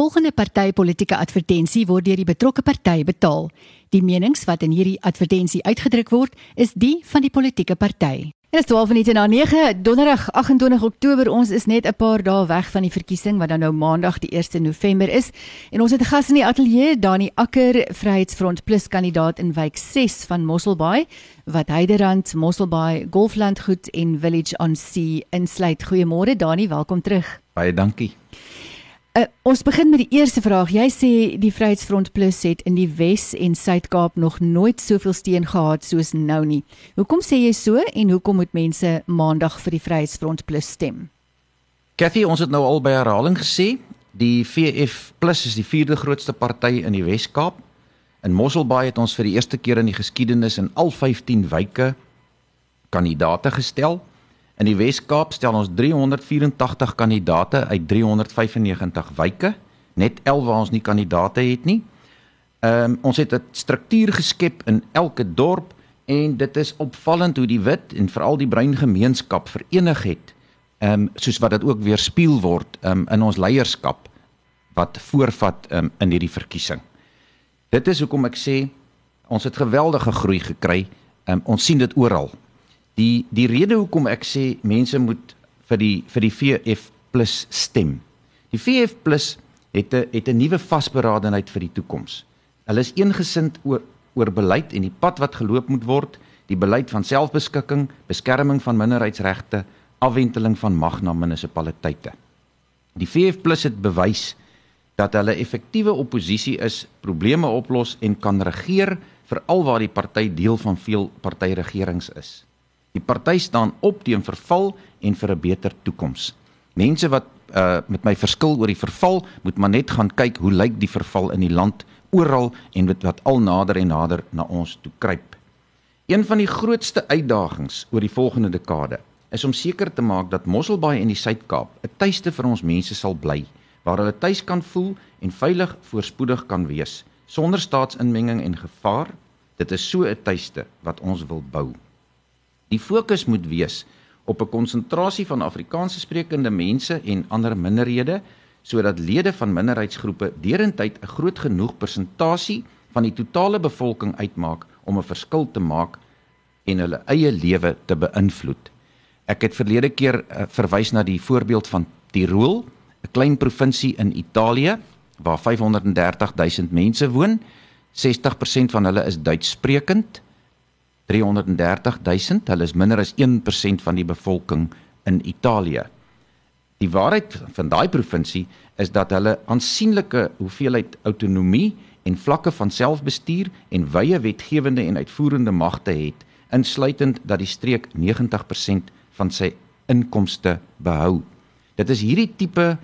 volgende partytetiese advertensie word deur die betrokke party betaal. Die menings wat in hierdie advertensie uitgedruk word, is die van die politieke party. Dit is 12 minute na 9, Donderdag 28 Oktober. Ons is net 'n paar dae weg van die verkiesing wat dan nou Maandag die 1 November is. En ons het 'n gas in die ateljee, Dani Akker, Vryheidsfront Plus kandidaat in wijk 6 van Mosselbaai, wat Heiderand, Mosselbaai, Golflandgoed en Village on Sea insluit. Goeiemôre Dani, welkom terug. Baie dankie. Uh, ons begin met die eerste vraag. Jy sê die Vryheidsfront Plus het in die Wes en Suid-Kaap nog nooit soveel steun gehad soos nou nie. Hoekom sê jy so en hoekom moet mense Maandag vir die Vryheidsfront Plus stem? Kathy, ons het nou al by herhaling gesê, die VF Plus is die vierde grootste party in die Wes-Kaap. In Mosselbaai het ons vir die eerste keer in die geskiedenis in al 15 wyke kandidate gestel. In die Wes-Kaap stel ons 384 kandidate uit 395 wyke, net 11 waar ons nie kandidate het nie. Ehm um, ons het 'n struktuur geskep in elke dorp en dit is opvallend hoe die wit en veral die bruin gemeenskap verenig het. Ehm um, soos wat dit ook weer spieël word um, in ons leierskap wat voorvat um, in hierdie verkiesing. Dit is hoekom ek sê ons het geweldige groei gekry. Um, ons sien dit oral. Die die rede hoekom ek sê mense moet vir die vir die VF+ stem. Die VF+ het 'n het 'n nuwe vasberadenheid vir die toekoms. Hulle is eengesind oor oor beleid en die pad wat geloop moet word, die beleid van selfbeskikking, beskerming van minderheidsregte, afwenteling van mag na munisipaliteite. Die VF+ het bewys dat hulle effektiewe oppositie is, probleme oplos en kan regeer veral waar die party deel van veel partyregerings is. Die party staan op teen verval en vir 'n beter toekoms. Mense wat uh, met my verskil oor die verval, moet maar net gaan kyk hoe lyk die verval in die land oral en wat wat al nader en nader na ons toe kruip. Een van die grootste uitdagings oor die volgende dekade is om seker te maak dat Mosselbaai en die Suid-Kaap 'n tuiste vir ons mense sal bly waar hulle tuis kan voel en veilig voorspoedig kan wees sonder staatsinmenging en gevaar. Dit is so 'n tuiste wat ons wil bou. Die fokus moet wees op 'n konsentrasie van Afrikaanse sprekende mense en ander minderhede sodat lede van minderheidsgroepe derentyd 'n groot genoeg persentasie van die totale bevolking uitmaak om 'n verskil te maak en hulle eie lewe te beïnvloed. Ek het verlede keer uh, verwys na die voorbeeld van Tirol, 'n klein provinsie in Italië waar 530 000 mense woon. 60% van hulle is Duitssprekend 330 000. Hulle is minder as 1% van die bevolking in Italië. Die waarheid van daai provinsie is dat hulle aansienlike hoeveelheid autonomie en vlakke van selfbestuur en wye wetgewende en uitvoerende magte het, insluitend dat die streek 90% van sy inkomste behou. Dit is hierdie tipe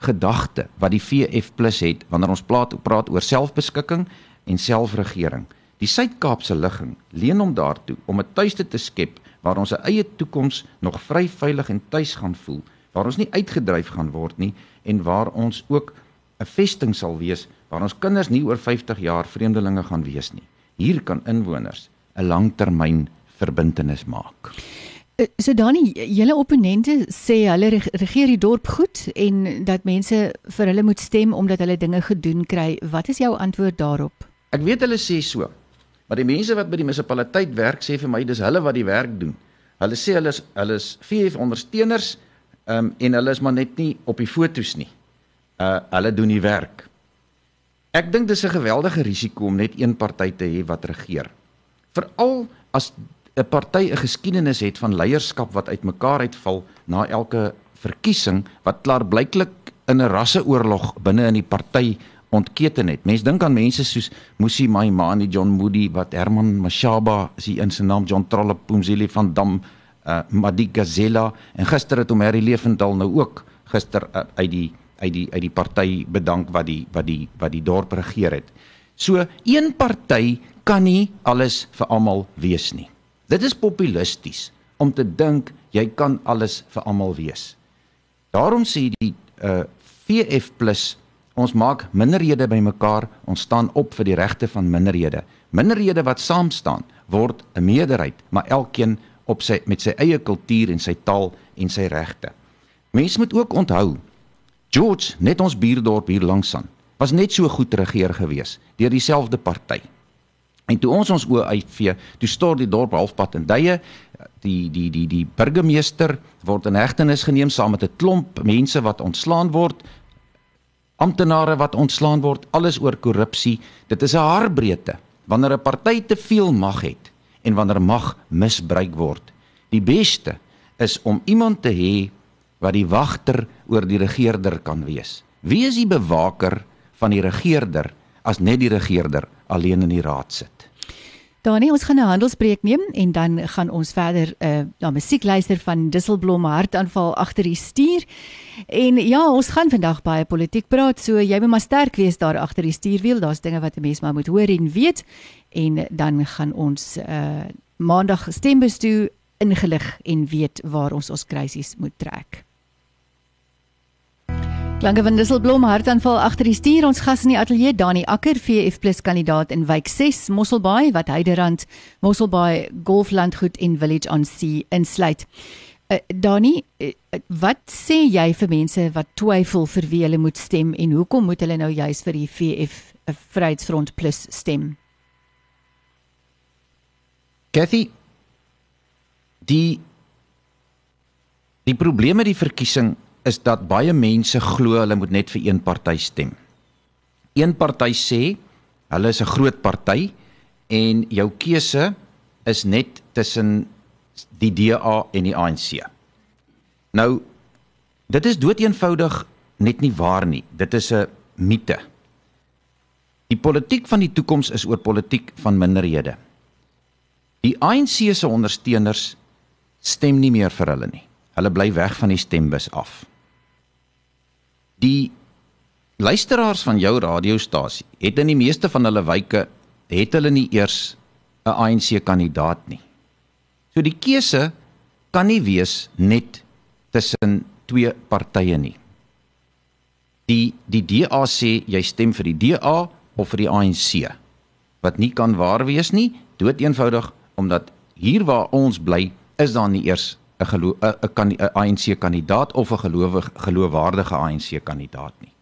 gedagte wat die VF+ het wanneer ons praat praat oor selfbeskikking en selfregering. Die Suid-Kaapse ligging leen hom daartoe om 'n tuiste te skep waar ons 'n eie toekoms nog vry, veilig en tuis gaan voel, waar ons nie uitgedryf gaan word nie en waar ons ook 'n vesting sal wees waar ons kinders nie oor 50 jaar vreemdelinge gaan wees nie. Hier kan inwoners 'n langtermyn verbintenis maak. Eh, so Dani, julle opponente sê hulle regeer die dorp goed en dat mense vir hulle moet stem omdat hulle dinge gedoen kry. Wat is jou antwoord daarop? Ek weet hulle sê so. Maar die mense wat by die munisipaliteit werk sê vir my dis hulle wat die werk doen. Hulle sê hulle is hulle is VF ondersteuners um, en hulle is maar net nie op die fotos nie. Uh hulle doen die werk. Ek dink dis 'n geweldige risiko om net een party te hê wat regeer. Veral as 'n party 'n geskiedenis het van leierskap wat uitmekaar uitval na elke verkiesing wat klaar blyklik in 'n rasseoorlog binne in die party ontketen het. Mense dink aan mense soos Musi Maimani, John Moody, wat Herman Mashaba, sy in sy naam John Trollop, Pumzile van Dam, uh Madika Zella en gister het hom Harry Lewendal nou ook gister uh, uit die uit die uit die party bedank wat die wat die wat die dorp regeer het. So een party kan nie alles vir almal wees nie. Dit is populisties om te dink jy kan alles vir almal wees. Daarom sê die uh VF+ Ons maak minderhede bymekaar, ons staan op vir die regte van minderhede. Minderhede wat saam staan, word 'n meerderheid, maar elkeen op sy met sy eie kultuur en sy taal en sy regte. Mense moet ook onthou George, net ons buurdorp hier langs aan, was net so goed regeer gewees deur dieselfde party. En toe ons ons oë uitvee, toe stort die dorp halfpad in duie. Die die die die burgemeester word in hegtenis geneem saam met 'n klomp mense wat ontslaan word. Amptenare wat ontslaan word, alles oor korrupsie. Dit is 'n haarbreedte wanneer 'n party te veel mag het en wanneer mag misbruik word. Die beste is om iemand te hê wat die wagter oor die regerder kan wees. Wie is die bewaker van die regerder as net die regerder alleen in die raad sit? Danie, ons gaan 'n handelsbreek neem en dan gaan ons verder uh na musiek luister van Disselblom hartaanval agter die stuur. En ja, ons gaan vandag baie politiek praat, so jy moet maar sterk wees daar agter die stuurwiel. Daar's dinge wat 'n mens maar moet hoor en weet. En dan gaan ons uh maandag stembus toe ingelig en weet waar ons ons krisis moet trek. Klanke van Disselblom hartaanval agter die stuur ons gas in die ateljee Dani Akker VF+ kandidaat in wijk 6 Mosselbaai wat Heiderand Mosselbaai Golflandgoed en Village on Sea insluit. Uh, Dani, uh, wat sê jy vir mense wat twyfel vir wie hulle moet stem en hoekom moet hulle nou juis vir die VF uh, Vryheidsfront Plus stem? Kathy die die probleme die verkiesing is dat baie mense glo hulle moet net vir een party stem. Een party sê hulle is 'n groot party en jou keuse is net tussen die DA en die ANC. Nou dit is doeteenvoudig net nie waar nie. Dit is 'n mite. Die politiek van die toekoms is oor politiek van minderhede. Die ANC se ondersteuners stem nie meer vir hulle nie. Hulle bly weg van die stembus af die luisteraars van jou radiostasie het in die meeste van hulle wyke het hulle nie eers 'n ANC kandidaat nie. So die keuse kan nie wees net tussen twee partye nie. Die die DA sê jy stem vir die DA of vir die ANC. Wat nie kan waar wees nie, dood eenvoudig omdat hier waar ons bly is daar nie eers 'n 'n kan 'n ANC kandidaat of 'n gelowige geloofwaardige ANC kandidaat nie.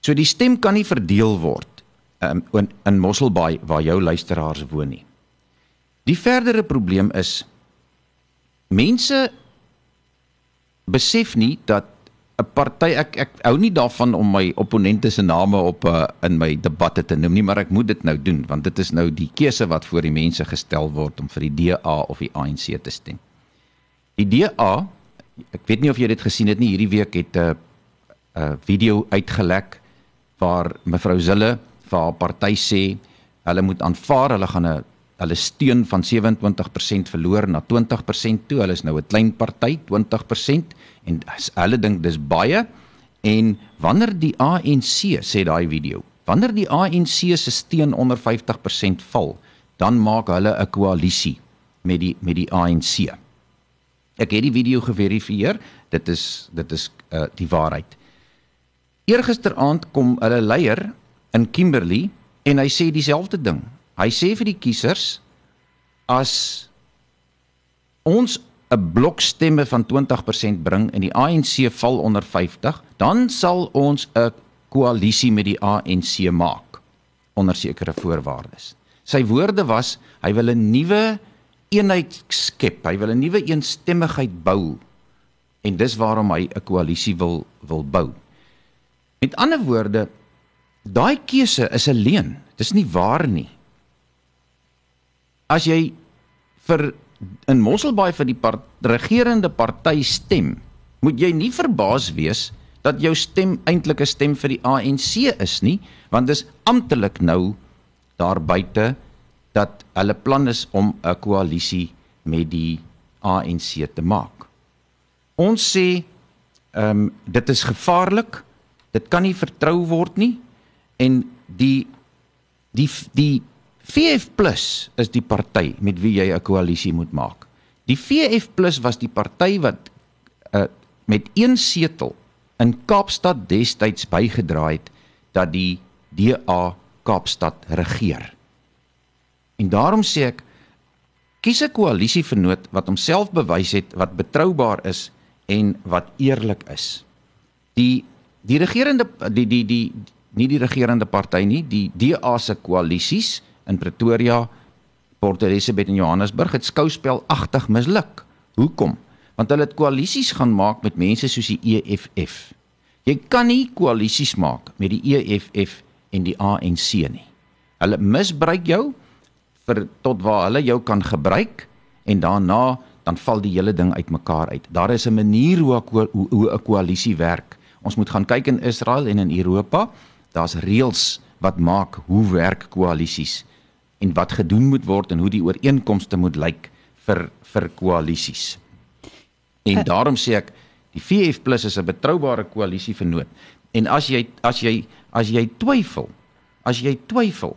So die stem kan nie verdeel word um, in in Mosselbaai waar jou luisteraars woon nie. Die verdere probleem is mense besef nie dat 'n party ek ek hou nie daarvan om my opponente se name op uh, in my debatte te noem nie, maar ek moet dit nou doen want dit is nou die keuse wat voor die mense gestel word om vir die DA of die ANC te stem. Die DA, ek weet nie of jy dit gesien het nie, hierdie week het 'n uh, 'n uh, video uitgelek waar mevrou Zille vir haar party sê hulle moet aanvaar hulle gaan 'n hulle steun van 27% verloor na 20% toe. Hulle is nou 'n klein party, 20% en hulle dink dis baie. En wanneer die ANC sê daai video, wanneer die ANC se steun onder 50% val, dan maak hulle 'n koalisie met die met die ANC. Ek het die video geverifieer. Dit is dit is uh die waarheid. Eergisteraand kom hulle leier in Kimberley en hy sê dieselfde ding. Hy sê vir die kiesers as ons 'n blok stemme van 20% bring en die ANC val onder 50, dan sal ons 'n koalisie met die ANC maak onder sekere voorwaardes. Sy woorde was hy wil 'n nuwe eenheid skep. Hy wil 'n nuwe eensstemmigheid bou en dis waarom hy 'n koalisie wil wil bou. Met ander woorde, daai keuse is 'n leuen. Dis nie waar nie as jy vir in Mosselbaai vir die part, regerende party stem, moet jy nie verbaas wees dat jou stem eintlik 'n stem vir die ANC is nie, want dis amptelik nou daar buite dat hulle plan is om 'n koalisie met die ANC te maak. Ons sê ehm um, dit is gevaarlik. Dit kan nie vertrou word nie en die die die VF+ is die party met wie jy 'n koalisie moet maak. Die VF+ was die party wat uh, met een setel in Kaapstad destyds bygedra het dat die DA Kaapstad regeer. En daarom sê ek kies 'n koalisievernoot wat homself bewys het wat betroubaar is en wat eerlik is. Die die regerende die die die nie die regerende party nie, die DA se koalisies in Pretoria, Port Elizabeth en Johannesburg het skouspelagtig misluk. Hoekom? Want hulle het koalisies gaan maak met mense soos die EFF. Jy kan nie koalisies maak met die EFF en die ANC nie. Hulle misbruik jou vir tot waar hulle jou kan gebruik en daarna dan val die hele ding uitmekaar uit. Daar is 'n manier hoe hoe 'n koalisie werk. Ons moet gaan kyk in Israel en in Europa. Daar's reëls wat maak hoe werk koalisies en wat gedoen moet word en hoe die ooreenkomste moet lyk vir vir koalisies. En uh, daarom sê ek die VF+ is 'n betroubare koalisie vernoot. En as jy as jy as jy twyfel, as jy twyfel,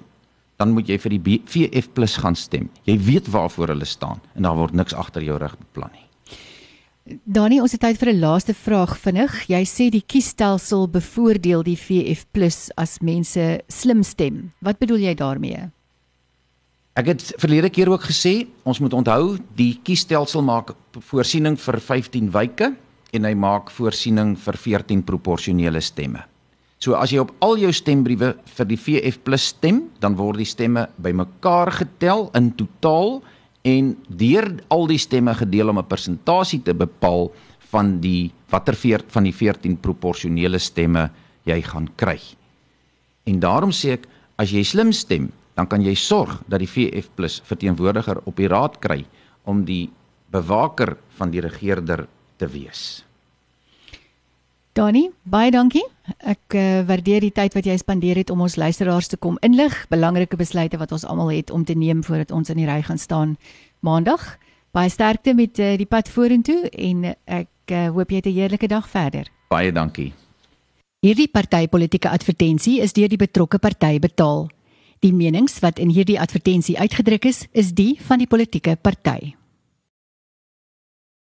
dan moet jy vir die VF+ gaan stem. Jy weet waarvoor hulle staan en daar word niks agter jou rug beplan nie. Dani, ons het tyd vir 'n laaste vraag vinnig. Jy sê die kiesstelsel bevoordeel die VF+ as mense slim stem. Wat bedoel jy daarmee? Ek het verlede keer ook gesê, ons moet onthou die kiesstelsel maak voorsiening vir 15 wyke en hy maak voorsiening vir 14 proporsionele stemme. So as jy op al jou stembriewe vir die VF+ stem, dan word die stemme bymekaar getel in totaal en deur al die stemme gedeel om 'n persentasie te bepaal van die watter veer van die 14 proporsionele stemme jy gaan kry. En daarom sê ek as jy slim stem, dan kan jy sorg dat die VF+ verteenwoordiger op die raad kry om die bewaker van die regerder te wees. Dani, baie dankie. Ek uh, waardeer die tyd wat jy spandeer het om ons luisteraars te kom inlig, belangrike besluite wat ons almal het om te neem voordat ons in die ry gaan staan Maandag. Baie sterkte met uh, die pad vorentoe en ek uh, hoop jy het 'n heerlike dag verder. Baie dankie. Hierdie partytetiese advertensie is deur die betrokke party betaal. Die menings wat in hierdie advertensie uitgedruk is, is die van die politieke party.